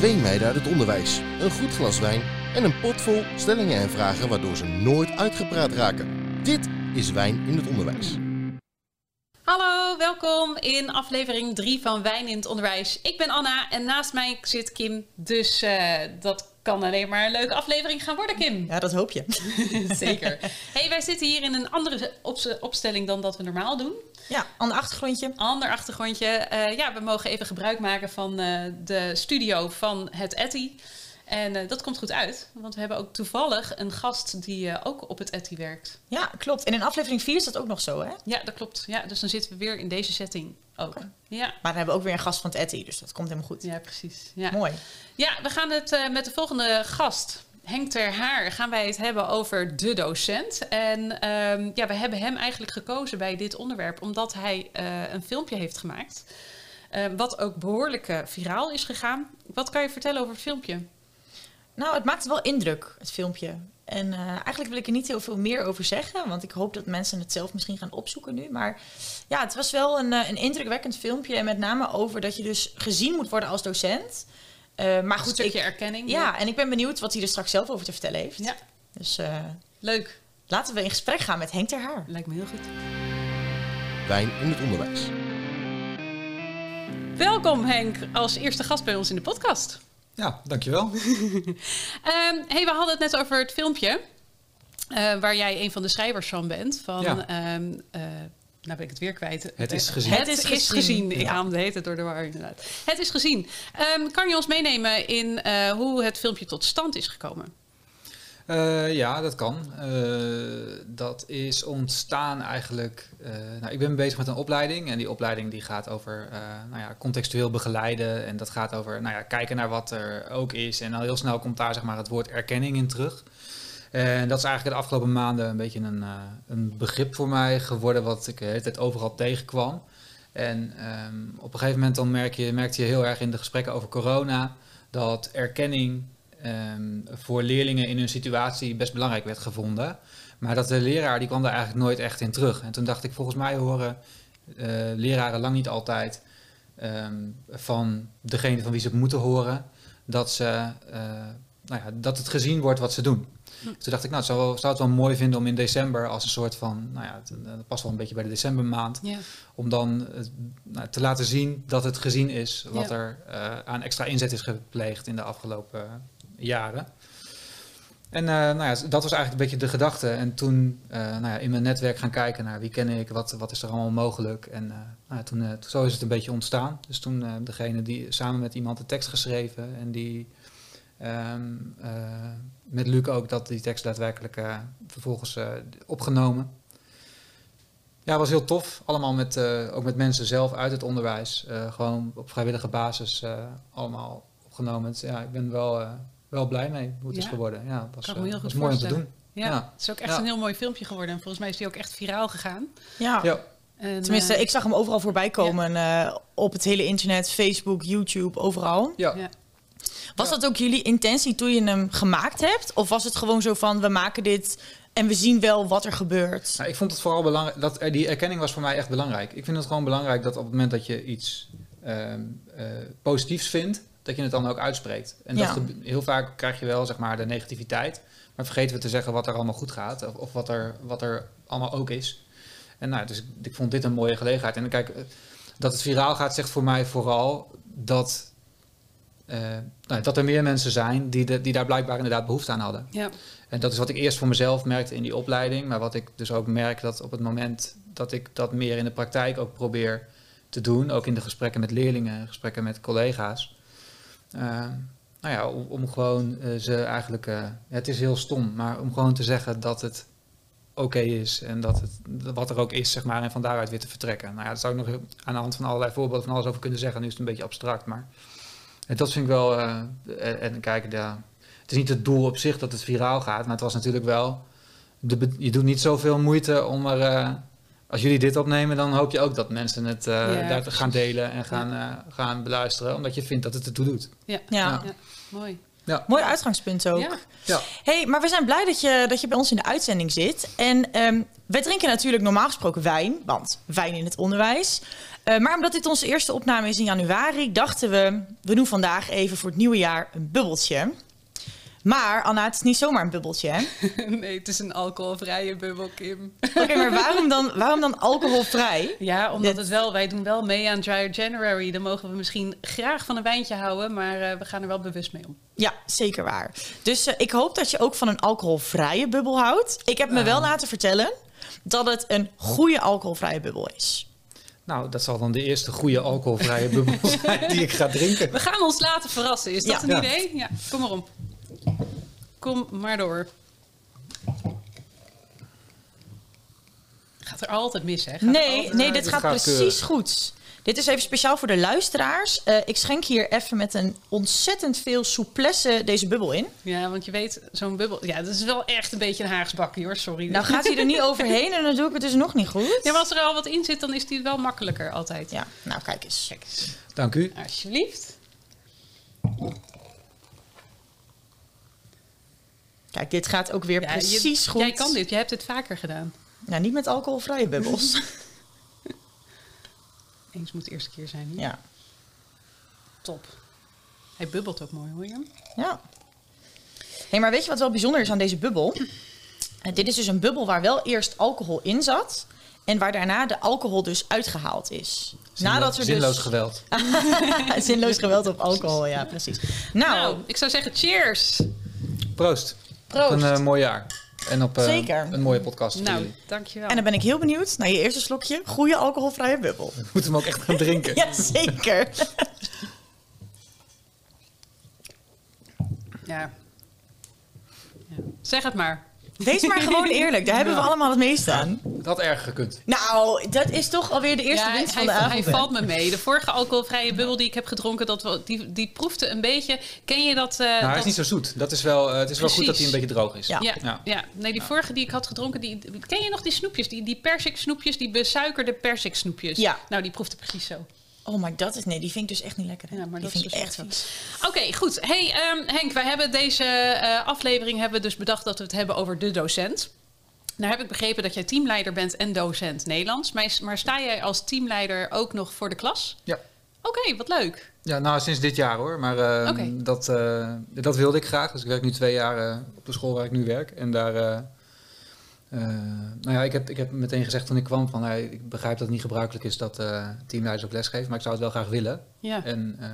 Twee meiden uit het onderwijs, een goed glas wijn en een pot vol stellingen en vragen waardoor ze nooit uitgepraat raken. Dit is Wijn in het Onderwijs. Hallo, welkom in aflevering 3 van Wijn in het Onderwijs. Ik ben Anna en naast mij zit Kim, dus uh, dat kan alleen maar een leuke aflevering gaan worden, Kim. Ja, dat hoop je. Zeker. Hey, wij zitten hier in een andere opstelling dan dat we normaal doen. Ja, ander achtergrondje. Ander achtergrondje. Uh, ja, we mogen even gebruik maken van uh, de studio van het Etty. En uh, dat komt goed uit, want we hebben ook toevallig een gast die ook op het Etty werkt. Ja, klopt. En in aflevering 4 is dat ook nog zo, hè? Ja, dat klopt. Ja, dus dan zitten we weer in deze setting ook. Okay. Ja. Maar dan hebben we ook weer een gast van het Etty, dus dat komt helemaal goed. Ja, precies. Ja. Mooi. Ja, we gaan het met de volgende gast Henk ter Haar gaan wij het hebben over de docent. En um, ja, we hebben hem eigenlijk gekozen bij dit onderwerp omdat hij een filmpje heeft gemaakt. Wat ook behoorlijk viraal is gegaan. Wat kan je vertellen over het filmpje? Nou, het maakt wel indruk, het filmpje. En eigenlijk wil ik er niet heel veel meer over zeggen, want ik hoop dat mensen het zelf misschien gaan opzoeken nu. Maar ja, het was wel een, een indrukwekkend filmpje. En met name over dat je dus gezien moet worden als docent. Uh, maar goed, een stukje ik, erkenning. Ja, en ik ben benieuwd wat hij er straks zelf over te vertellen heeft. Ja. Dus uh, leuk. Laten we in gesprek gaan met Henk ter Haar. Lijkt me heel goed. Wijn in het onderwijs. Welkom Henk als eerste gast bij ons in de podcast. Ja, dankjewel. um, hey, we hadden het net over het filmpje. Uh, waar jij een van de schrijvers van bent. Van ja. um, nou ben ik het weer kwijt. Het is gezien. Het is, is gezien. Ik haal hete door de war inderdaad. Het is gezien. Um, kan je ons meenemen in uh, hoe het filmpje tot stand is gekomen? Uh, ja, dat kan. Uh, dat is ontstaan eigenlijk... nou, ik ben bezig met een opleiding. En die opleiding die gaat over nou ja, contextueel begeleiden. En dat gaat over nou ja, kijken naar wat er ook is. En al heel snel komt daar zeg maar, het woord erkenning in terug. En dat is eigenlijk de afgelopen maanden een beetje een, een begrip voor mij geworden, wat ik de hele tijd overal tegenkwam. En um, op een gegeven moment dan merk je, merkte je heel erg in de gesprekken over corona dat erkenning um, voor leerlingen in hun situatie best belangrijk werd gevonden. Maar dat de leraar die kwam daar eigenlijk nooit echt in terug. En toen dacht ik, volgens mij horen uh, leraren lang niet altijd um, van degene van wie ze het moeten horen, dat, ze, uh, nou ja, dat het gezien wordt wat ze doen. Toen dacht ik, nou, zou, zou het wel mooi vinden om in december als een soort van, nou ja, dat past wel een beetje bij de decembermaand, ja. om dan nou, te laten zien dat het gezien is wat ja. er aan extra inzet is gepleegd in de afgelopen jaren. En uh, nou ja, dat was eigenlijk een beetje de gedachte. En toen nou ja, in mijn netwerk gaan kijken naar wie ken ik, wat, wat is er allemaal mogelijk. En nou ja, toen, zo is het een beetje ontstaan. Dus toen degene die samen met iemand de tekst geschreven en die uh, met Luc ook dat die tekst daadwerkelijk vervolgens opgenomen. Ja, was heel tof. Allemaal met, ook met mensen zelf uit het onderwijs. gewoon op vrijwillige basis allemaal opgenomen. Dus, ja, ik ben wel, wel blij mee hoe het ja. is geworden. Ja, het was, kan me heel goed was mooi om te doen. Ja, ja, het is ook echt een heel mooi filmpje geworden. En volgens mij is die ook echt viraal gegaan. Ja. ja. En, Tenminste, ik zag hem overal voorbij komen. op het hele internet, Facebook, YouTube, overal. Ja. Was ja. dat ook jullie intentie toen je hem gemaakt hebt? Of was het gewoon zo van, we maken dit en we zien wel wat er gebeurt? Nou, ik vond het vooral belangrijk, dat, die erkenning was voor mij echt belangrijk. Ik vind het gewoon belangrijk dat op het moment dat je iets uh, uh, positiefs vindt, dat je het dan ook uitspreekt. En ja. dat heel vaak krijg je wel zeg maar de negativiteit, maar vergeten we te zeggen wat er allemaal goed gaat of, of wat, er, wat er allemaal ook is. En nou, dus ik, ik vond dit een mooie gelegenheid. En kijk, dat het viraal gaat zegt voor mij vooral dat uh, nou, dat er meer mensen zijn die, de, die daar blijkbaar inderdaad behoefte aan hadden. Ja. En dat is wat ik eerst voor mezelf merkte in die opleiding, maar wat ik dus ook merk dat op het moment dat ik dat meer in de praktijk ook probeer te doen, ook in de gesprekken met leerlingen, gesprekken met collega's. Uh, nou ja, om, gewoon uh, ze eigenlijk, uh, het is heel stom, maar om gewoon te zeggen dat het oké is en dat het wat er ook is, zeg maar, en van daaruit weer te vertrekken. Nou ja, dat zou ik nog aan de hand van allerlei voorbeelden van alles over kunnen zeggen. Nu is het een beetje abstract, maar en dat vind ik wel. En, kijk, ja, het is niet het doel op zich dat het viraal gaat, maar het was natuurlijk wel. De, je doet niet zoveel moeite om er. Als jullie dit opnemen, dan hoop je ook dat mensen het uh, ja, daar gaan delen en gaan, ja. gaan beluisteren, omdat je vindt dat het ertoe doet. Ja, ja. mooi. Ja. Mooi uitgangspunt ook. Ja. Ja. Hey, maar we zijn blij dat je, dat je bij ons in de uitzending zit. En um, wij drinken natuurlijk normaal gesproken wijn, want wijn in het onderwijs. Uh, maar omdat dit onze eerste opname is in januari, dachten we, we doen vandaag even voor het nieuwe jaar een bubbeltje. Maar Anna, het is niet zomaar een bubbeltje, hè? nee, het is een alcoholvrije bubbel, Kim. Oké, maar waarom dan, waarom dan alcoholvrij? Ja, omdat het wel, wij doen wel mee aan Dry January. Dan mogen we misschien graag van een wijntje houden, maar uh, we gaan er wel bewust mee om. Ja, zeker waar. Dus uh, ik hoop dat je ook van een alcoholvrije bubbel houdt. Ik heb me wel laten vertellen dat het een goede alcoholvrije bubbel is. Nou, dat zal dan de eerste goede alcoholvrije bubbel zijn die ik ga drinken. We gaan ons laten verrassen. Is dat ja. een idee? Ja, kom maar op. Kom maar door. Gaat er altijd mis, hè? Gaat nee, altijd... nee, dit gaat, gaat precies goed. Dit is even speciaal voor de luisteraars. Uh, ik schenk hier even met een ontzettend veel souplesse deze bubbel in. Ja, want je weet, zo'n bubbel... Ja, dat is wel echt een beetje een Haags bakje, hoor. Sorry. Nou gaat hij er niet overheen en dan doe ik het dus nog niet goed. Ja, maar als er al wat in zit, dan is die wel makkelijker altijd. Ja, nou kijk eens. Kijk eens. Dank u. Alsjeblieft. Kijk, dit gaat ook weer ja, precies je, goed. Jij kan dit, je hebt het vaker gedaan. Nou, niet met alcoholvrije bubbels. Eens moet de eerste keer zijn. Niet? Ja. Top. Hij bubbelt ook mooi, hoor je hem? Ja. hey, maar weet je wat wel bijzonder is aan deze bubbel? dit is dus een bubbel waar wel eerst alcohol in zat. En waar daarna de alcohol dus uitgehaald is. Zinlo Nadat er zinloos dus... geweld. zinloos geweld op alcohol, ja, precies. Nou, nou ik zou zeggen cheers. Proost. Proost. Op een uh, mooi jaar. En op uh, Zeker. een mooie podcast. Nou, jullie. dankjewel. en dan ben ik heel benieuwd naar je eerste slokje. Goede alcoholvrije bubbel. We moeten hem ook echt gaan drinken. ja, zeker. ja. ja. Zeg het maar. Wees maar gewoon eerlijk. Daar hebben we allemaal het meeste aan. Het had erger gekund. Nou, dat is toch alweer de eerste Ja, winst van de avond. hij valt me mee. De vorige alcoholvrije bubbel die ik heb gedronken, dat, die, die proefde een beetje. Ken je dat? eh, Nou, hij dat is niet zo zoet. Dat is wel, eh, het is wel goed dat hij een beetje droog is. Ja. Ja, ja. Ja. nee, die vorige die ik had gedronken, die, ken je nog die snoepjes? Die, die persik snoepjes, die besuikerde persik snoepjes. Ja. Nou, die proefde precies zo. Oh, maar dat is... Nee, die vind ik dus echt niet lekker. hè. Ja, maar die dat vind is ik dus echt vies. Oké, goed. Hey ehm, Henk, wij hebben deze eh, aflevering hebben we dus bedacht dat we het hebben over de docent. Nou heb ik begrepen dat jij teamleider bent en docent Nederlands. Maar, sta jij als teamleider ook nog voor de klas? Ja. Oké, wat leuk. Ja, nou sinds dit jaar hoor. Maar eh, Oké. dat, eh, dat wilde ik graag. Dus ik werk nu twee jaar eh, op de school waar ik nu werk. En daar... eh, nou ja, ik heb, ik heb meteen gezegd toen ik kwam van... hey, ik begrijp dat het niet gebruikelijk is dat eh, teamleiders ook lesgeven. Maar ik zou het wel graag willen. Ja. En eh,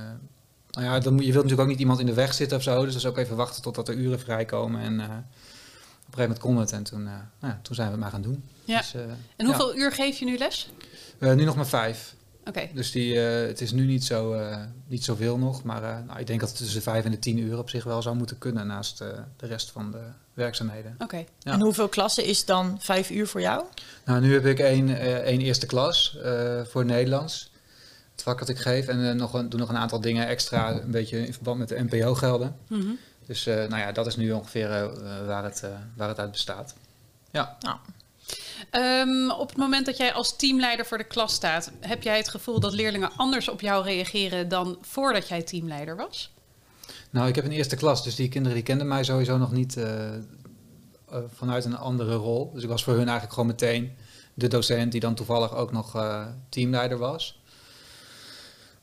nou ja, dan moet, je wilt natuurlijk ook niet iemand in de weg zitten of zo. Dus dat is ook even wachten totdat er uren vrijkomen. En op een gegeven moment kon het. En toen, nou ja, toen zijn we het maar gaan doen. Ja. Dus, En hoeveel uur geef je nu les? nu nog maar vijf. Oké. Dus die, eh, het is nu niet, zo, eh, niet zoveel nog. Maar eh, nou, ik denk dat het tussen de vijf en de tien uur op zich wel zou moeten kunnen. Naast eh, de rest van de werkzaamheden. Oké. Ja. En hoeveel klassen is dan vijf uur voor jou? Nou, nu heb ik één, eh, één eerste klas eh, voor Nederlands. Het vak dat ik geef. En eh, nog een, doe nog een aantal dingen extra. Een beetje in verband met de NPO gelden. Mhm. Dus eh, nou ja, dat is nu ongeveer eh, waar, het, eh, waar het uit bestaat. Ja. Ehm, op het moment dat jij als teamleider voor de klas staat, heb jij het gevoel dat leerlingen anders op jou reageren dan voordat jij teamleider was? Nou, ik heb een eerste klas, dus die kinderen die kenden mij sowieso nog niet eh, eh, vanuit een andere rol. Dus ik was voor hun eigenlijk gewoon meteen de docent die dan toevallig ook nog eh, teamleider was.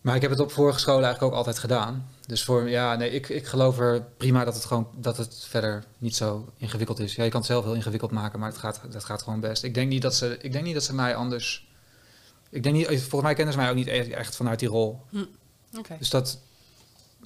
Maar ik heb het op vorige scholen eigenlijk ook altijd gedaan. Dus voor, ja, nee, ik, ik geloof er prima dat het gewoon dat het verder niet zo ingewikkeld is. Ja, je kan het zelf heel ingewikkeld maken, maar het gaat, dat gaat gewoon best. Ik denk niet dat ze, ik denk niet dat ze mij anders. Ik denk niet, volgens mij kennen ze mij ook niet echt vanuit die rol. Oké. Dus dat,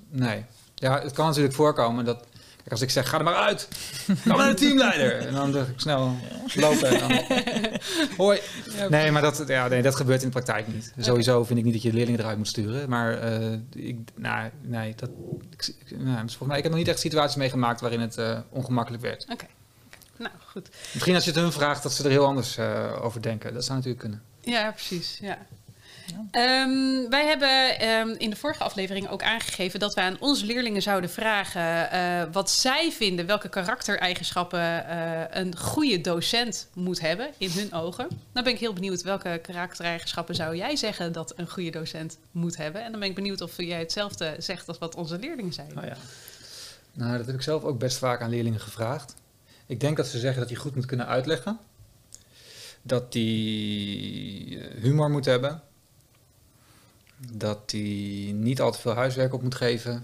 nee. Ja, het kan natuurlijk voorkomen dat, als ik zeg, ga er maar uit, ga maar naar de teamleider. En dan doe ik snel lopen en dan, hoi. Nee, maar dat, ja, nee, dat gebeurt in de praktijk niet. Sowieso vind ik niet dat je de leerlingen eruit moet sturen. Maar eh, ik, nou, nee, dat, ik, ik- nou, dus volgens mij, ik heb nog niet echt situaties meegemaakt waarin het eh, ongemakkelijk werd. Oké. Nou, goed. Misschien als je het hun vraagt dat ze er heel anders eh, over denken. Dat zou natuurlijk kunnen. Ja, precies. Ja. Ehm, wij hebben ehm, in de vorige aflevering ook aangegeven dat we aan onze leerlingen zouden vragen eh, wat zij vinden, welke karaktereigenschappen eh, een goede docent moet hebben in hun ogen. Dan ben ik heel benieuwd welke karaktereigenschappen zou jij zeggen dat een goede docent moet hebben. En dan ben ik benieuwd of jij hetzelfde zegt als wat onze leerlingen zeiden. Nou ja. Nou, dat heb ik zelf ook best vaak aan leerlingen gevraagd. Ik denk dat ze zeggen dat je goed moet kunnen uitleggen. dat die eh, humor moet hebben. Dat die niet al te veel huiswerk op moet geven.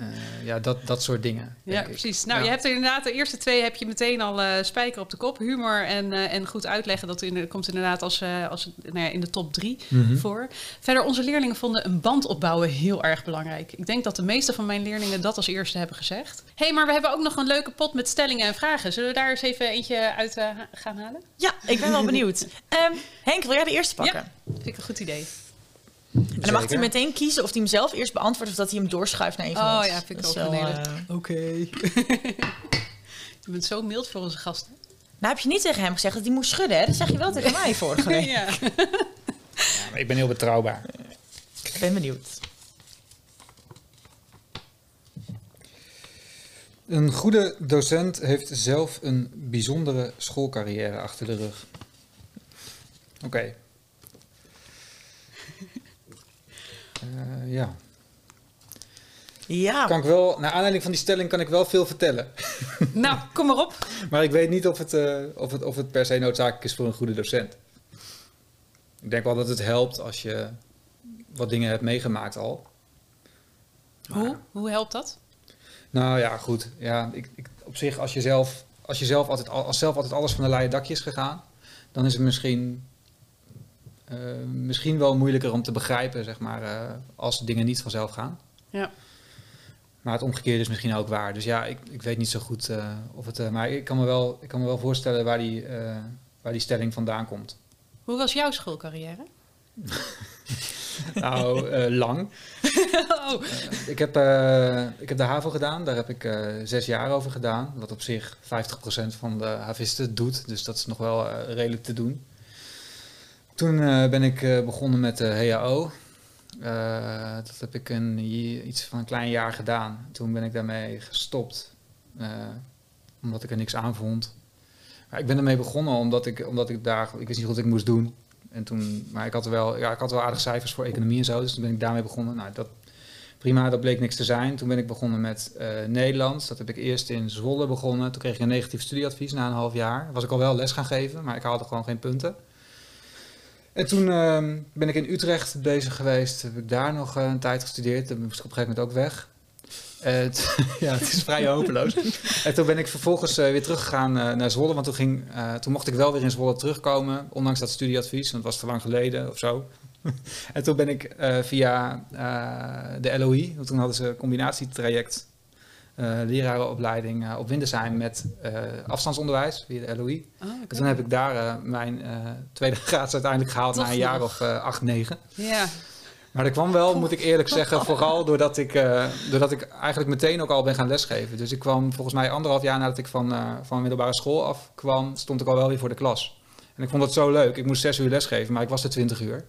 Eh, ja, dat, dat soort dingen. Ja, ik. precies. Nou, Ja. je hebt er inderdaad de eerste twee heb je meteen al eh, spijker op de kop. Humor en, eh, en goed uitleggen. Dat in- komt inderdaad als, eh, als nou ja, in de top drie Mhm. voor. Verder, onze leerlingen vonden een band opbouwen heel erg belangrijk. Ik denk dat de meeste van mijn leerlingen dat als eerste hebben gezegd. Hé, hey, maar we hebben ook nog een leuke pot met stellingen en vragen. Zullen we daar eens even eentje uit eh, gaan halen? Ja, ik ben wel benieuwd. Ehm, Henk, wil jij de eerste pakken? Vind ik een goed idee. En dan mag hij meteen kiezen of hij hem zelf eerst beantwoordt of dat hij hem doorschuift naar een van Oh ja, vind ik Dat ook wel, eh, Oké. je bent zo mild voor onze gasten. Nou heb je niet tegen hem gezegd dat hij moest schudden, hè? Dat zeg je wel tegen mij vorige week. ja. Ja, maar ik ben heel betrouwbaar. Ik ben benieuwd. Een goede docent heeft zelf een bijzondere schoolcarrière achter de rug. Oké. Eh, ja. Ja, Kan ik wel, naar aanleiding van die stelling kan ik wel veel vertellen. Nou, kom maar op. Maar ik weet niet of het, eh, of het, of het per se noodzakelijk is voor een goede docent. Ik denk wel dat het helpt als je wat dingen hebt meegemaakt al. Hoe? Hoe helpt dat? Nou ja, goed. Ja, ik, ik, op zich, als je, zelf, als je zelf altijd, al- als zelf altijd alles van een leien dakje is gegaan, dan is het misschien, misschien wel moeilijker om te begrijpen, zeg maar, eh, als dingen niet vanzelf gaan. Ja. Maar het omgekeerde is misschien ook waar. Dus ja, ik, ik weet niet zo goed eh, of het. eh, maar ik kan, me wel, ik kan me wel voorstellen waar die, eh, waar die stelling vandaan komt. Hoe was jouw schoolcarrière? Nou, eh, lang. oh. Eh, ik, heb, eh, ik heb de HAVO gedaan, daar heb ik eh, zes jaar over gedaan. Wat op zich 50% van de havisten doet, dus dat is nog wel eh, redelijk te doen. Toen eh, ben ik eh, begonnen met de HAO. Eh, dat heb ik een, iets van een klein jaar gedaan. Toen ben ik daarmee gestopt, omdat ik er niks aan vond. Maar ik ben ermee begonnen omdat ik, omdat ik daar, ik wist niet wat ik moest doen. En toen, maar ik had, wel, ja, ik had wel aardige cijfers voor economie en zo, dus toen ben ik daarmee begonnen. Nou, dat, prima, dat bleek niks te zijn. Toen ben ik begonnen met Nederlands. Dat heb ik eerst in Zwolle begonnen. Toen kreeg ik een negatief studieadvies na een half jaar. Was ik al wel les gaan geven, maar ik haalde gewoon geen punten. En toen ehm, ben ik in Utrecht bezig geweest. Heb ik daar nog eh, een tijd gestudeerd. Toen moest ik op een gegeven moment ook weg. En t- ja, het is vrij hopeloos. en toen ben ik vervolgens eh, weer teruggegaan eh, naar Zwolle. Want toen, ging, toen mocht ik wel weer in Zwolle terugkomen. Ondanks dat studieadvies. Want het was te lang geleden of zo. en toen ben ik via de LOI. Want toen hadden ze een combinatietraject. Eh lerarenopleiding eh, op Windesheim met eh, afstandsonderwijs via de LOI. Oh. En toen heb ik daar mijn tweede graads uiteindelijk gehaald Toch na een jaar of acht, negen. Ja. Maar dat kwam wel, moet ik eerlijk zeggen, vooral doordat ik, doordat ik eigenlijk meteen ook al ben gaan lesgeven. Dus ik kwam volgens mij anderhalf jaar nadat ik van, van middelbare school afkwam, stond ik al wel weer voor de klas. En ik vond dat zo leuk. Ik moest zes uur lesgeven, maar ik was er twintig uur.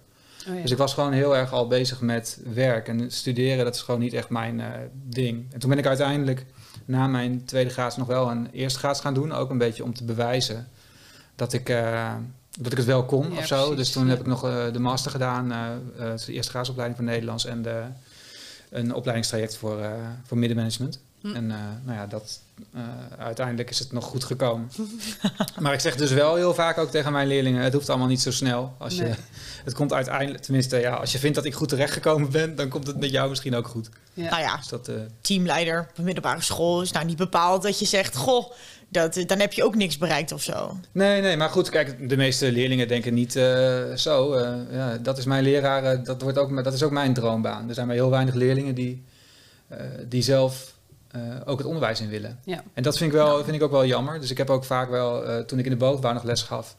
Oh, ja. Dus ik was gewoon heel erg al bezig met werk. En studeren, dat is gewoon niet echt mijn eh, ding. En toen ben ik uiteindelijk na mijn tweede graads nog wel een eerste graads gaan doen. Ook een beetje om te bewijzen dat ik, eh, dat ik het wel kon Ja, of zo. precies, Dus toen heb ik nog eh, de master gedaan. de eerste graadsopleiding voor Nederlands. En de, een opleidingstraject voor, voor middenmanagement. Hm. En nou ja, dat, eh, uiteindelijk is het nog goed gekomen. maar ik zeg dus wel heel vaak ook tegen mijn leerlingen: het hoeft allemaal niet zo snel. Als je, het komt uiteindelijk, tenminste, ja, als je vindt dat ik goed terechtgekomen ben, dan komt het met jou misschien ook goed. Ja. nou ja, Dus dat, eh, teamleider op een middelbare school is nou niet bepaald dat je zegt, goh, dat, dan heb je ook niks bereikt of zo. nee, nee, maar goed, kijk, de meeste leerlingen denken niet eh, zo. eh, ja, dat is mijn leraar, eh, dat, wordt ook, dat is ook mijn droombaan. Er zijn maar heel weinig leerlingen die, eh, die zelf eh, ook het onderwijs in willen. Ja. En dat vind ik, wel, vind ik ook wel jammer. Dus ik heb ook vaak wel, eh, toen ik in de bovenbouw nog les gaf,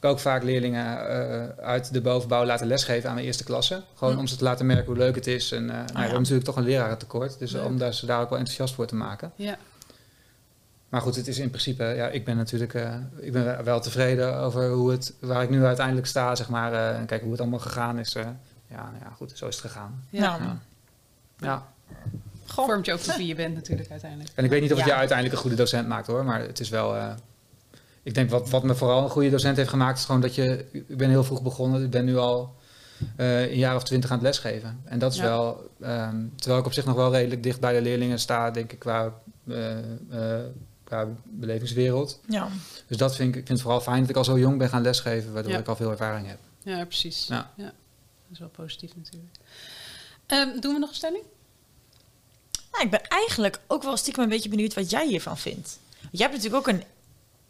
heb ik ook vaak leerlingen eh, uit de bovenbouw laten lesgeven aan mijn eerste klasse. Gewoon Hm. om ze te laten merken hoe leuk het is. En eh, nou, we hebben natuurlijk toch een lerarentekort. Dus Leuk. om daar, ze daar ook wel enthousiast voor te maken. Ja. Maar goed, het is in principe, ja, ik ben natuurlijk eh, ik ben wel tevreden over hoe het, waar ik nu uiteindelijk sta, zeg maar. eh, en kijk hoe het allemaal gegaan is. eh, ja, nou ja, goed, zo is het gegaan. Ja. Nou, Ja. Goh. Vormt je ook tot wie je bent natuurlijk uiteindelijk. En ik weet niet of het Ja. je uiteindelijk een goede docent maakt hoor, maar het is wel. eh, ik denk wat, wat me vooral een goede docent heeft gemaakt, is gewoon dat je. Ik ben heel vroeg begonnen, ik ben nu al eh, een jaar of twintig aan het lesgeven. En dat is Ja. wel. ehm, terwijl ik op zich nog wel redelijk dicht bij de leerlingen sta, denk ik, qua, eh, eh, qua belevingswereld. Ja. Dus dat vind ik, ik vind het vooral fijn dat ik al zo jong ben gaan lesgeven, waardoor Ja. ik al veel ervaring heb. Ja, precies. Ja. Dat is wel positief natuurlijk. Ehm, doen we nog een stelling? Nou, ik ben eigenlijk ook wel stiekem een beetje benieuwd wat jij hiervan vindt. Want jij hebt natuurlijk ook een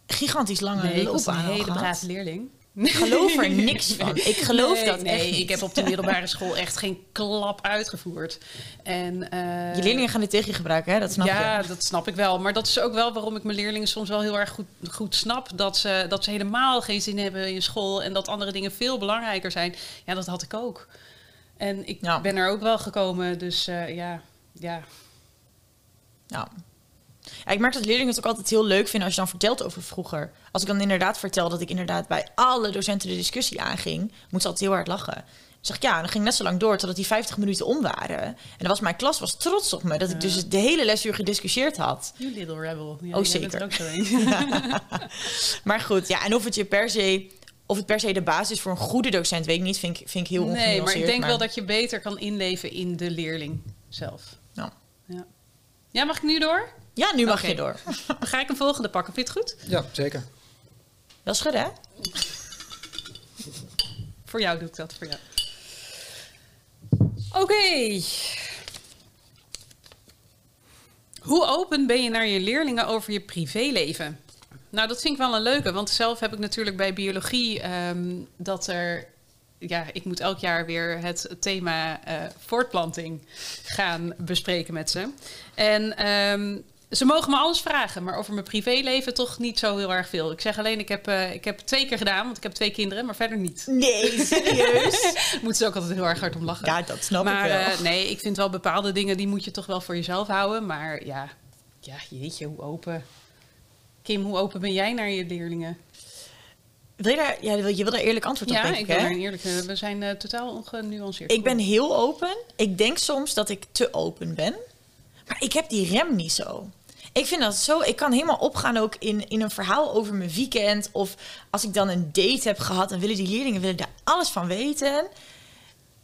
gigantisch lange ik was een hele brave leerling. Ik geloof er niks van. Ik geloof nee, dat nee, echt ik heb op de middelbare school echt geen klap uitgevoerd. En, eh, Je leerlingen gaan dit tegen je gebruiken, hè? Dat snap ja, je. dat snap ik wel. Maar dat is ook wel waarom ik mijn leerlingen soms wel heel erg goed, goed snap. Dat ze, dat ze helemaal geen zin hebben in school. En dat andere dingen veel belangrijker zijn. Ja, dat had ik ook. En ik Ja. ben er ook wel gekomen. Dus eh, ja, ja. Ja. Ja, ik merk dat leerlingen het ook altijd heel leuk vinden als je dan vertelt over vroeger. Als ik dan inderdaad vertel dat ik inderdaad bij alle docenten de discussie aanging, moet ze altijd heel hard lachen. Zeg ik ja, en dan ging net zo lang door totdat die 50 minuten om waren. En dan was mijn klas was trots op me dat ik dus de hele lesuur gediscussieerd had. You little rebel. Ja, Oh, zeker. er ook zo. Maar goed, ja, en of het je per se, of het per se de basis is voor een goede docent, weet ik niet. Vind ik, vind ik heel Nee, ongenuanceerd. maar ik denk wel dat je beter kan inleven in de leerling zelf. Ja. Mag ik nu door? Ja, nu mag je door. Dan ga ik een volgende pakken. Vind je het goed? Ja, zeker. Dat is goed, hè? Voor jou doe ik dat, voor jou. Oké. Hoe open ben je naar je leerlingen over je privéleven? Nou, dat vind ik wel een leuke, want zelf heb ik natuurlijk bij biologie ehm, dat er... Ja, ik moet elk jaar weer het thema eh, voortplanting gaan bespreken met ze. En ehm, ze mogen me alles vragen, maar over mijn privéleven toch niet zo heel erg veel. Ik zeg alleen, ik heb, eh, ik heb twee keer gedaan, want ik heb twee kinderen, maar verder niet. Nee, serieus? Moeten ze ook altijd heel erg hard om lachen. ja, dat snap maar ik wel. eh, nee, ik vind wel bepaalde dingen die moet je toch wel voor jezelf houden. Maar ja, ja, jeetje, hoe open. Kim, hoe open ben jij naar je leerlingen? Wil je, daar, ja, je wil daar eerlijk antwoord op Ja, denk ik een eerlijke. We zijn eh, totaal ongenuanceerd. Ik ben heel open. Ik denk soms dat ik te open ben. Maar ik heb die rem niet zo. Ik vind dat zo. Ik kan helemaal opgaan ook in, in een verhaal over mijn weekend. Of als ik dan een date heb gehad, dan willen die leerlingen willen daar alles van weten.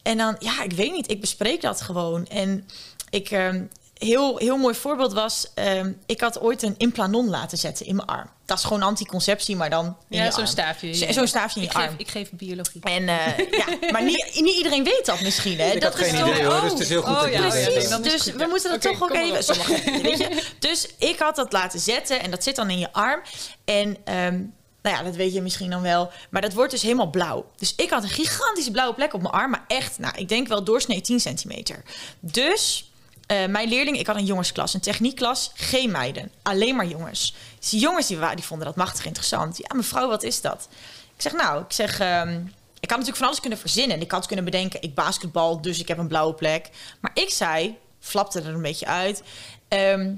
En dan, ja, ik weet niet. Ik bespreek dat gewoon. En ik, ehm, heel, heel mooi voorbeeld was, ehm, ik had ooit een implanon laten zetten in mijn arm. Dat is gewoon anticonceptie, maar dan in ja, zo'n staafje. Zo-. Zo'n staafje in je ik arm. Geef, ik geef biologie. En eh, ja, maar niet, niet iedereen weet dat misschien. Hè? Ik dat had geen is toch- idee hoor, dus het is heel goed Oh, ja, ja. Precies, het dus goed, we ja. moeten dat toch ook even... Sommige, weet je? Dus ik had dat laten zetten en dat zit dan in je arm. En ehm, nou ja, dat weet je misschien dan wel. Maar dat wordt dus helemaal blauw. Dus ik had een gigantische blauwe plek op mijn arm. Maar echt, nou, ik denk wel doorsnee 10 centimeter. Dus eh, mijn leerling, ik had een jongensklas, een techniekklas, geen meiden. Alleen maar jongens. Dus die jongens die, die vonden dat machtig interessant. Ja, mevrouw, wat is dat? Ik zeg, nou, ik zeg... ehm, ik had natuurlijk van alles kunnen verzinnen. En ik had kunnen bedenken, ik basketbal, dus ik heb een blauwe plek. Maar ik zei, flapte er een beetje uit... ehm,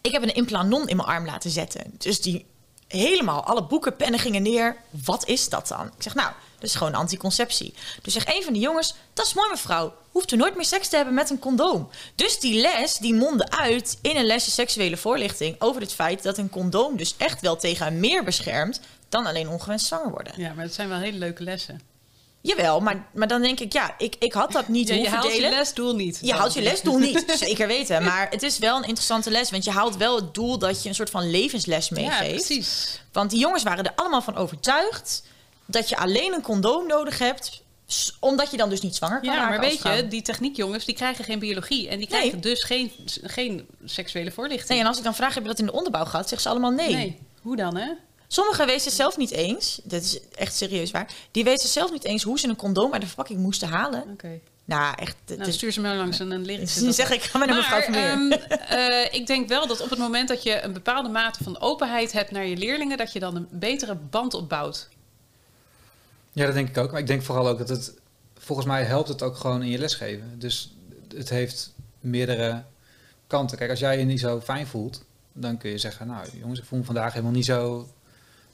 ik heb een implanon in mijn arm laten zetten. Dus die helemaal, alle boeken, pennen gingen neer. Wat is dat dan? Ik zeg, nou, dat is gewoon anticonceptie. Dus zegt een van de jongens, dat is mooi mevrouw. Hoeft u nooit meer seks te hebben met een condoom. Dus die les, die mondde uit in een lesje seksuele voorlichting... over het feit dat een condoom dus echt wel tegen meer beschermt... dan alleen ongewenst zwanger worden. Ja, maar dat zijn wel hele leuke lessen. Jawel, maar, maar dan denk ik, ja, ik, ik had dat niet Ja, je haalt je lesdoel niet. Je haalt je lesdoel niet, zeker weten. Maar het is wel een interessante les. Want je haalt wel het doel dat je een soort van levensles Ja, meegeeft. precies. want die jongens waren er allemaal van overtuigd... dat je alleen een condoom nodig hebt... omdat je dan dus niet zwanger kan Ja, maar weet je, die techniekjongens die krijgen geen biologie. En die Nee. krijgen dus geen, geen seksuele voorlichting. Nee, en als ik dan vraag, heb je dat in de onderbouw gehad? Zeggen ze allemaal nee. Nee. Hoe dan, hè? Sommigen weten het zelf niet eens. Dat is echt serieus waar. Die weten zelf niet eens hoe ze een condoom uit de verpakking moesten halen. Oké. Nou, echt. het Nou, stuur ze maar langs en dan leer ik ze Dan zeg ik, ga maar naar mevrouw Vermeer. ehm, eh, ik denk wel dat op het moment dat je een bepaalde mate van openheid hebt naar je leerlingen, dat je dan een betere band opbouwt. Ja, dat denk ik ook. Maar ik denk vooral ook dat het... Volgens mij helpt het ook gewoon in je lesgeven. Dus het heeft meerdere kanten. Kijk, als jij je niet zo fijn voelt... dan kun je zeggen... nou jongens, ik voel me vandaag helemaal niet zo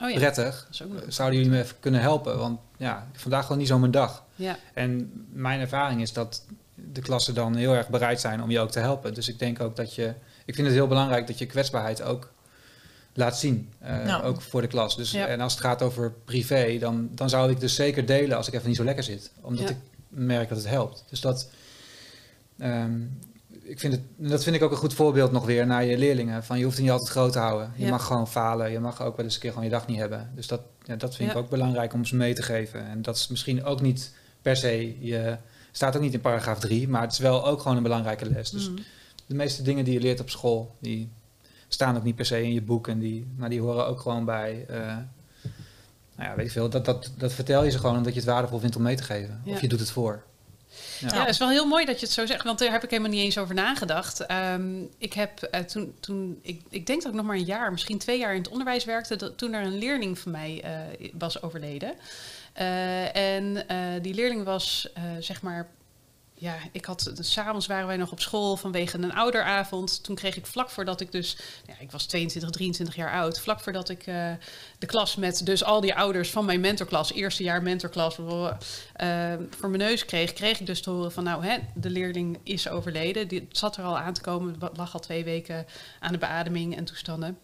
Oh ja, prettig. Zouden jullie me even kunnen helpen? Want ja, vandaag gewoon niet zo mijn dag. Ja, En mijn ervaring is dat de klassen dan heel erg bereid zijn om je ook te helpen. Dus ik denk ook dat je... Ik vind het heel belangrijk dat je kwetsbaarheid ook laat zien. eh, Nou. Ook voor de klas. Dus, Ja. En als het gaat over privé, dan, dan zou ik dus zeker delen als ik even niet zo lekker zit. Omdat ik merk dat het helpt. Dus dat... ehm, ik vind het, dat vind ik ook een goed voorbeeld nog weer naar je leerlingen. Van je hoeft het niet altijd groot te houden. Je Ja. mag gewoon falen. Je mag ook wel eens een keer gewoon je dag niet hebben. Dus dat, ja, dat vind ik ook belangrijk om ze mee te geven. En dat is misschien ook niet per se, je staat ook niet in paragraaf 3, maar het is wel ook gewoon een belangrijke les. Dus Mhm. de meeste dingen die je leert op school, die staan ook niet per se in je boek. En die, maar die horen ook gewoon bij. eh, nou ja, weet ik veel. Dat, dat, dat vertel je ze gewoon omdat je het waardevol vindt om mee te geven. Of je doet het voor. Ja. Het is wel heel mooi dat je het zo zegt, want daar heb ik helemaal niet eens over nagedacht. Ehm, ik heb eh, toen, toen ik, ik denk dat ik nog maar een jaar, misschien twee jaar in het onderwijs werkte, toen er een leerling van mij eh, was overleden. Eh, en die leerling was, zeg maar, ja, ik had, s'avonds waren wij nog op school vanwege een ouderavond. Toen kreeg ik vlak voordat ik dus, ja, ik was 22, 23 jaar oud, vlak voordat ik eh, de klas met dus al die ouders van mijn mentorklas, eerste jaar mentorklas, eh, voor mijn neus kreeg, kreeg ik dus te horen van nou, hè, de leerling is overleden. Die zat er al aan te komen, lag al twee weken aan de beademing en toestanden.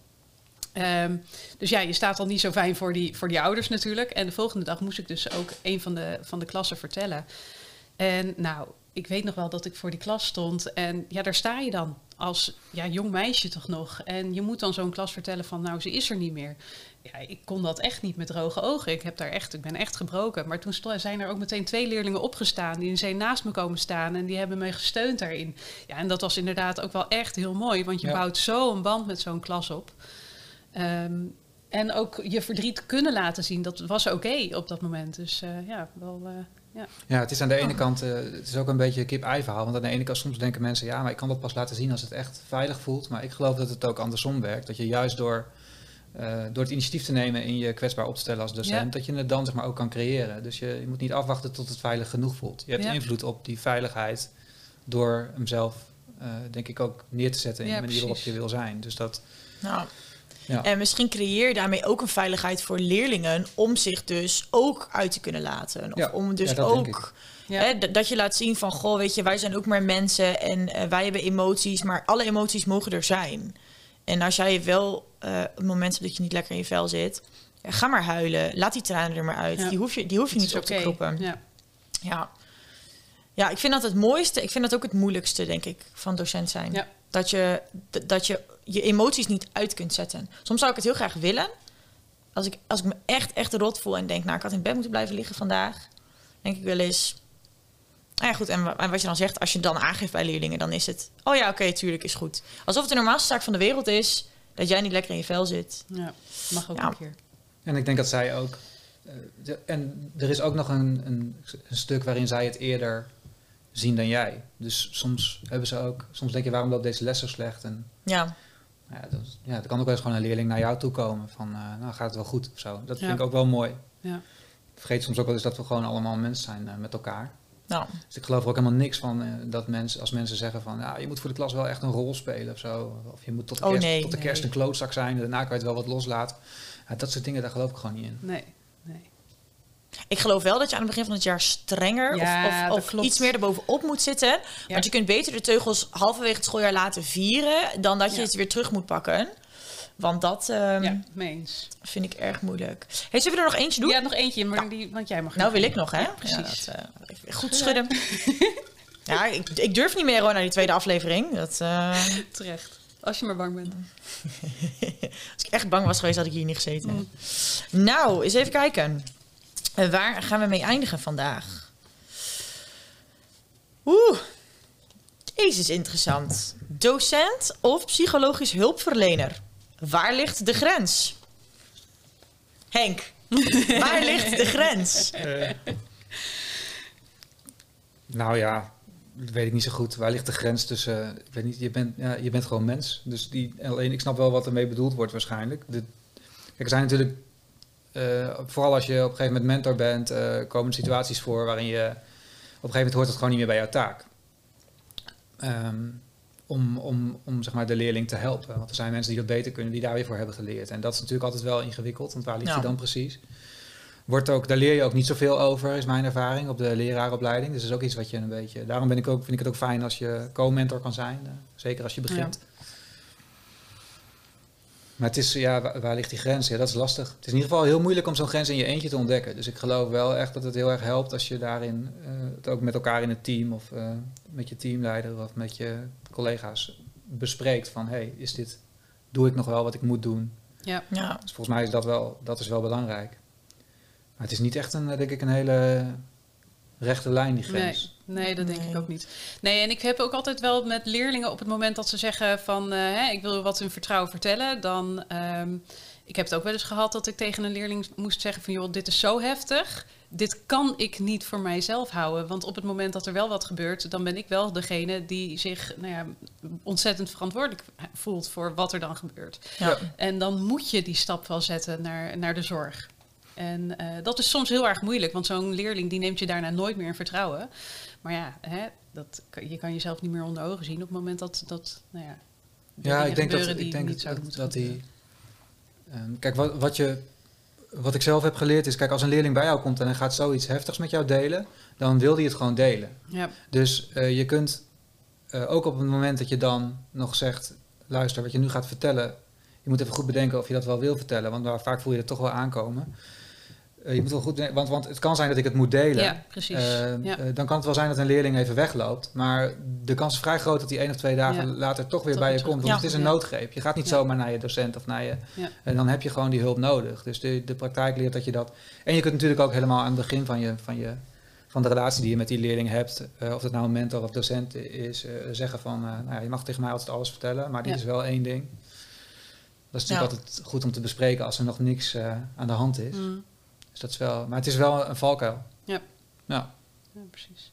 Ehm, dus ja, je staat al niet zo fijn voor die, voor die ouders natuurlijk. En de volgende dag moest ik dus ook een van de, van de klassen vertellen. En nou, ik weet nog wel dat ik voor die klas stond. En ja, daar sta je dan als ja, jong meisje toch nog. En je moet dan zo'n klas vertellen van nou, ze is er niet meer. Ja, ik kon dat echt niet met droge ogen. Ik, heb daar echt, ik ben echt gebroken. Maar toen zijn er ook meteen twee leerlingen opgestaan. Die zijn naast me komen staan. En die hebben me gesteund daarin. Ja, en dat was inderdaad ook wel echt heel mooi. Want je Ja. bouwt zo een band met zo'n klas op. Ehm, en ook je verdriet kunnen laten zien. Dat was oké op dat moment. Dus eh, ja, wel... eh, ja. Ja, het is aan de ene kant, eh, het is ook een beetje een kip-ei verhaal. Want aan de ene kant soms denken mensen, ja, maar ik kan dat pas laten zien als het echt veilig voelt. Maar ik geloof dat het ook andersom werkt. Dat je juist door, eh, door het initiatief te nemen en je kwetsbaar op te stellen als docent, Ja. dat je het dan zeg maar ook kan creëren. Dus je, je moet niet afwachten tot het veilig genoeg voelt. Je hebt Ja. invloed op die veiligheid door hem zelf, eh, denk ik, ook neer te zetten in Ja, de manier waarop je wil zijn. Dus dat, Nou, Ja. En misschien creëer je daarmee ook een veiligheid voor leerlingen om zich dus ook uit te kunnen laten. Of Ja, om dus ja, dat denk ook Ja. hè, dat je laat zien van goh, weet je, wij zijn ook maar mensen en eh, wij hebben emoties, maar alle emoties mogen er zijn. En als jij wel eh, op het moment dat je niet lekker in je vel zit, ja, ga maar huilen, laat die tranen er maar uit. Ja. Die hoef je, die hoef je niet op te kroppen. Ja. Ja. ja, ik vind dat het mooiste. Ik vind dat ook het moeilijkste, denk ik, van docent zijn. Ja. Dat, je, dat je je emoties niet uit kunt zetten. Soms zou ik het heel graag willen. Als ik, als ik me echt, echt rot voel en denk... nou, ik had in bed moeten blijven liggen vandaag... denk ik wel eens... Nou ja, goed, en, wa- en wat je dan zegt, als je dan aangeeft bij leerlingen... dan is het, oh ja, oké, tuurlijk, is goed. Alsof het de normaalste zaak van de wereld is... dat jij niet lekker in je vel zit. ja, mag ook Ja. een keer. En ik denk dat zij ook. eh, de- en er is ook nog een, een, een stuk waarin zij het eerder zien dan jij. Dus soms hebben ze ook. Soms denk je, waarom loopt deze les zo slecht? En Ja, ja, dat, ja, er kan ook wel eens gewoon een leerling naar jou toe komen. Van, eh, nou gaat het wel goed of zo. Dat Ja. vind ik ook wel mooi. Ja. Ik vergeet soms ook wel eens dat we gewoon allemaal mensen zijn eh, met elkaar. nou, Dus ik geloof er ook helemaal niks van eh, dat mensen, als mensen zeggen van, ja, je moet voor de klas wel echt een rol spelen of zo. Of je moet tot de Oh, kerst, nee, tot de nee. kerst een klootzak zijn. Daarna kan je het wel wat loslaten. Ja, dat soort dingen, daar geloof ik gewoon niet in. Nee, nee. Ik geloof wel dat je aan het begin van het jaar strenger... Ja, of, of, iets meer erbovenop moet zitten... Want je kunt beter de teugels halverwege het schooljaar laten vieren... dan dat je Ja. het weer terug moet pakken. Want dat ehm, vind ik erg moeilijk. Hey, zullen we er nog eentje doen? Ja, nog eentje, maar die, want jij mag. Nou wil ik nog, hè? precies. Dat, eh, goed schudden. ja, ik, ik durf niet meer hoor naar die tweede aflevering. Dat, eh, Terecht. Als je maar bang bent. als ik echt bang was geweest, had ik hier niet gezeten. Mm. Nou, eens even kijken. Eh, waar gaan we mee eindigen vandaag? Oeh, deze is interessant. Docent of psychologisch hulpverlener? Waar ligt de grens? Henk, waar ligt de grens? Nou ja, weet ik niet zo goed. Waar ligt de grens tussen... Ik weet niet, je bent, ja, je bent gewoon mens. Dus die, alleen, ik snap wel wat ermee bedoeld wordt waarschijnlijk. De, er zijn natuurlijk... eh, vooral als je op een gegeven moment mentor bent... eh, komen situaties voor waarin je... Op een gegeven moment hoort het gewoon niet meer bij jouw taak. Ehm, om, om, om zeg maar, de leerling te helpen. Want er zijn mensen die dat beter kunnen, die daar weer voor hebben geleerd. En dat is natuurlijk altijd wel ingewikkeld, want waar ligt Ja. die dan precies? Wordt ook, daar leer je ook niet zoveel over, is mijn ervaring, op de leraaropleiding. Dus dat is ook iets wat je een beetje... Daarom ben ik ook, vind ik het ook fijn als je co-mentor kan zijn. eh, zeker als je begint. Maar het is, ja, waar, waar ligt die grens? Ja, dat is lastig. Het is in ieder geval heel moeilijk om zo'n grens in je eentje te ontdekken. Dus ik geloof wel echt dat het heel erg helpt als je daarin, eh, het ook met elkaar in het team of eh, met je teamleider of met je collega's bespreekt van... hey, is dit, doe ik nog wel wat ik moet doen? Ja. Ja. Dus volgens mij is dat wel, dat is wel belangrijk. Maar het is niet echt een, denk ik, een hele rechte lijn, die grens. Nee, dat denk Nee. ik ook niet. Nee, en ik heb ook altijd wel met leerlingen op het moment dat ze zeggen van... eh, hè, ik wil wat in vertrouwen vertellen, dan... ehm, ik heb het ook wel eens gehad dat ik tegen een leerling moest zeggen van... joh, dit is zo heftig, dit kan ik niet voor mijzelf houden. Want op het moment dat er wel wat gebeurt... dan ben ik wel degene die zich nou ja, ontzettend verantwoordelijk voelt... voor wat er dan gebeurt. Ja. En dan moet je die stap wel zetten naar, naar de zorg. En eh, dat is soms heel erg moeilijk, want zo'n leerling die neemt je daarna nooit meer in vertrouwen. Maar ja, hè, dat, je kan jezelf niet meer onder ogen zien op het moment dat, dat nou ja, Ja, ik denk dat, ik denk niet dat, dat, moeten dat die... ehm, kijk, wat, wat, je, wat ik zelf heb geleerd is... Kijk, als een leerling bij jou komt en hij gaat zoiets heftigs met jou delen... dan wil hij het gewoon delen. Ja, Dus eh, je kunt eh, ook op het moment dat je dan nog zegt... luister, wat je nu gaat vertellen... je moet even goed bedenken of je dat wel wil vertellen... want daar, vaak voel je het toch wel aankomen. Eh, je moet wel goed want, want het kan zijn dat ik het moet delen... ja precies. Eh, ja. eh, dan kan het wel zijn dat een leerling even wegloopt. Maar de kans is vrij groot dat hij één of twee dagen Ja. later toch weer bij je komt. Want het is een noodgreep. Je gaat niet zomaar naar je docent of naar je. En dan heb je gewoon die hulp nodig. Dus de, de praktijk leert dat je dat. En je kunt natuurlijk ook helemaal aan het begin van, je, van, je, van de relatie die je met die leerling hebt. of het nou een mentor of docent is. zeggen van. nou ja, je mag tegen mij altijd alles vertellen. Maar dit is wel één ding. Dat is natuurlijk altijd goed om te bespreken als er nog niks aan de hand is. Mm, Dus dat is wel, maar het is wel een valkuil. Ja. Ja. ja, precies.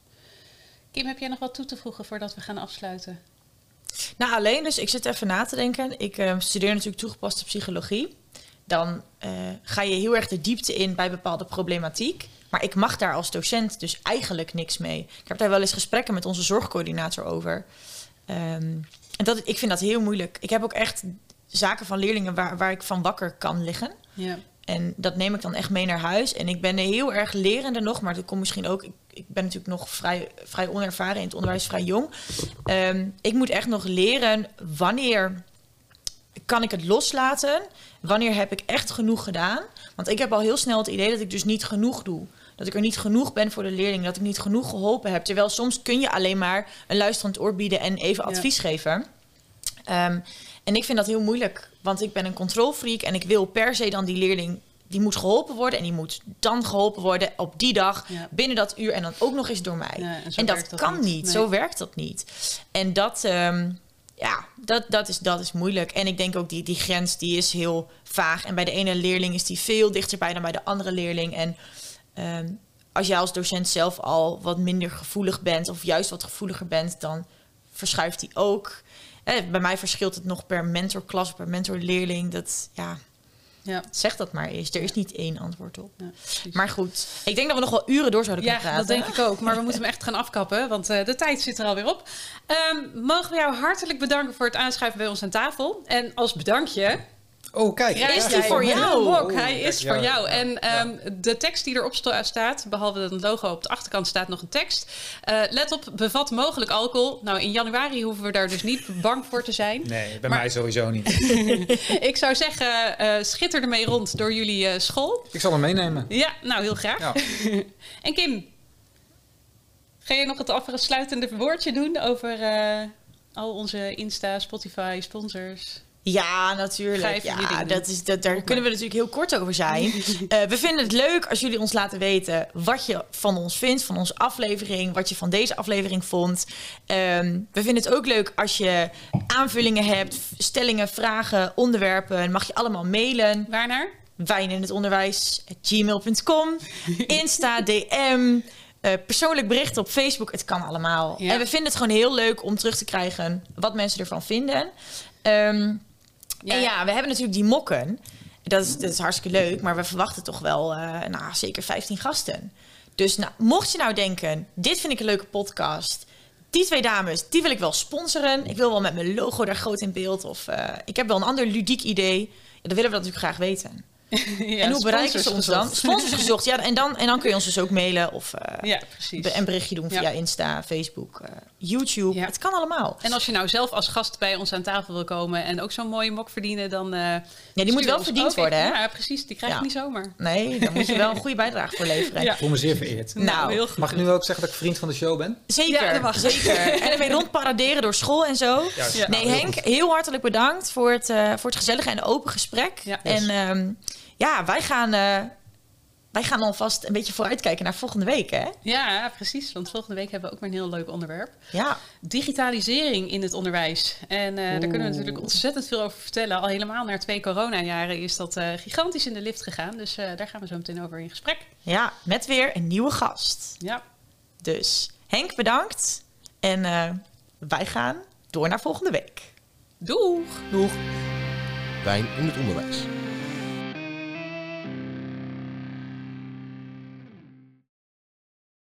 Kim, heb jij nog wat toe te voegen voordat we gaan afsluiten? Nou, alleen dus, ik zit even na te denken. Ik eh, studeer natuurlijk toegepaste psychologie. Dan eh, ga je heel erg de diepte in bij bepaalde problematiek. Maar ik mag daar als docent dus eigenlijk niks mee. Ik heb daar wel eens gesprekken met onze zorgcoördinator over. Ehm, en dat, ik vind dat heel moeilijk. Ik heb ook echt zaken van leerlingen waar, waar ik van wakker kan liggen. Ja, En dat neem ik dan echt mee naar huis. En ik ben er heel erg lerende nog, maar dat komt misschien ook. Ik, ik ben natuurlijk nog vrij, vrij onervaren in het onderwijs, vrij jong. Ehm, ik moet echt nog leren wanneer kan ik het loslaten? Wanneer heb ik echt genoeg gedaan? Want ik heb al heel snel het idee dat ik dus niet genoeg doe. Dat ik er niet genoeg ben voor de leerling, dat ik niet genoeg geholpen heb. Terwijl soms kun je alleen maar een luisterend oor bieden en even Ja. advies geven. Ehm, en ik vind dat heel moeilijk, want ik ben een controlfreak en ik wil per se dan die leerling, die moet geholpen worden en die moet dan geholpen worden op die dag, Ja. binnen dat uur en dan ook nog eens door mij. Ja, en dat, kan niet. niet, Nee. zo werkt dat niet. En dat, ehm, ja, dat, dat, is, dat is moeilijk. En ik denk ook die, die grens die is heel vaag. En bij de ene leerling is die veel dichterbij dan bij de andere leerling. En ehm, als jij als docent zelf al wat minder gevoelig bent, of juist wat gevoeliger bent, dan verschuift die ook. Eh, bij mij verschilt het nog per mentorklas, per mentorleerling. Dat, ja, ja, zeg dat maar eens. Er is niet één antwoord op. ja. Maar goed, ik denk dat we nog wel uren door zouden Ja, kunnen praten. dat denk ik ook. Maar we moeten hem echt gaan afkappen, want eh, de tijd zit er alweer op. Ehm, mogen we jou hartelijk bedanken voor het aanschuiven bij ons aan tafel. En als bedankje Oh, kijk. krijg Is die voor jou? Oh, Hij kijk, is ja, voor jou. ja, En ehm, de tekst die erop staat, behalve het logo op de achterkant, staat nog een tekst. Eh, let op, bevat mogelijk alcohol. Nou, in januari hoeven we daar dus niet bang voor te zijn. Nee, bij Maar- mij sowieso niet. Ik zou zeggen, eh schitter ermee rond door jullie eh, school. Ik zal hem meenemen. Ja, nou heel graag. Ja. En Kim, ga je nog het afsluitende woordje doen over eh, al onze Insta, Spotify, sponsors? Ja, natuurlijk. Ja, dat is, dat, daar kunnen we natuurlijk heel kort over zijn. Eh, we vinden het leuk als jullie ons laten weten wat je van ons vindt, van onze aflevering, wat je van deze aflevering vond. Ehm, we vinden het ook leuk als je aanvullingen hebt, stellingen, vragen, onderwerpen. Mag je allemaal mailen. Waarnaar? Wijn in het onderwijs, gmail.com, Insta, DM, eh, persoonlijk bericht op Facebook. Het kan allemaal. Ja. En we vinden het gewoon heel leuk om terug te krijgen wat mensen ervan vinden. Ehm, Ja. En ja, we hebben natuurlijk die mokken. Dat is, is hartstikke leuk, maar we verwachten toch wel eh, nou, zeker 15 gasten. Dus nou, mocht je nou denken, dit vind ik een leuke podcast. Die twee dames, die wil ik wel sponsoren. Ik wil wel met mijn logo daar groot in beeld. Of eh, ik heb wel een ander ludiek idee. Ja, dan willen we dat natuurlijk graag weten. Ja, en hoe bereiken ze ons dan? Sponsors gezocht, ja. En dan, en dan kun je ons dus ook mailen of eh, Ja, precies. be- een berichtje doen via Ja. Insta, Facebook, eh, YouTube. Ja. Het kan allemaal. En als je nou zelf als gast bij ons aan tafel wil komen en ook zo'n mooie mok verdienen, dan. eh, Ja, die moet wel verdiend ook worden, hè? Ja, precies. Die krijg je Ja. niet zomaar. Nee, daar moet je wel een goede bijdrage voor leveren. Ja. Ik voel me zeer vereerd. Nou, heel goed. Mag ik nu ook zeggen dat ik vriend van de show ben? Zeker, Ja, dat mag. zeker. En dan weer rondparaderen door school en zo. Juist. Ja. Nee, Nou, heel Henk, goed. heel hartelijk bedankt voor het, eh, voor het gezellige en open gesprek. Ja. En ehm, ja, wij gaan, eh, wij gaan alvast een beetje vooruitkijken naar volgende week, hè? Ja, precies. Want volgende week hebben we ook weer een heel leuk onderwerp. Ja, Digitalisering in het onderwijs. En eh, daar kunnen we natuurlijk ontzettend veel over vertellen. Al helemaal na twee coronajaren is dat eh, gigantisch in de lift gegaan. Dus eh, daar gaan we zo meteen over in gesprek. ja, met weer een nieuwe gast. Ja, Dus Henk, bedankt. En eh, wij gaan door naar volgende week. doeg! Doeg! Wijn in het onderwijs.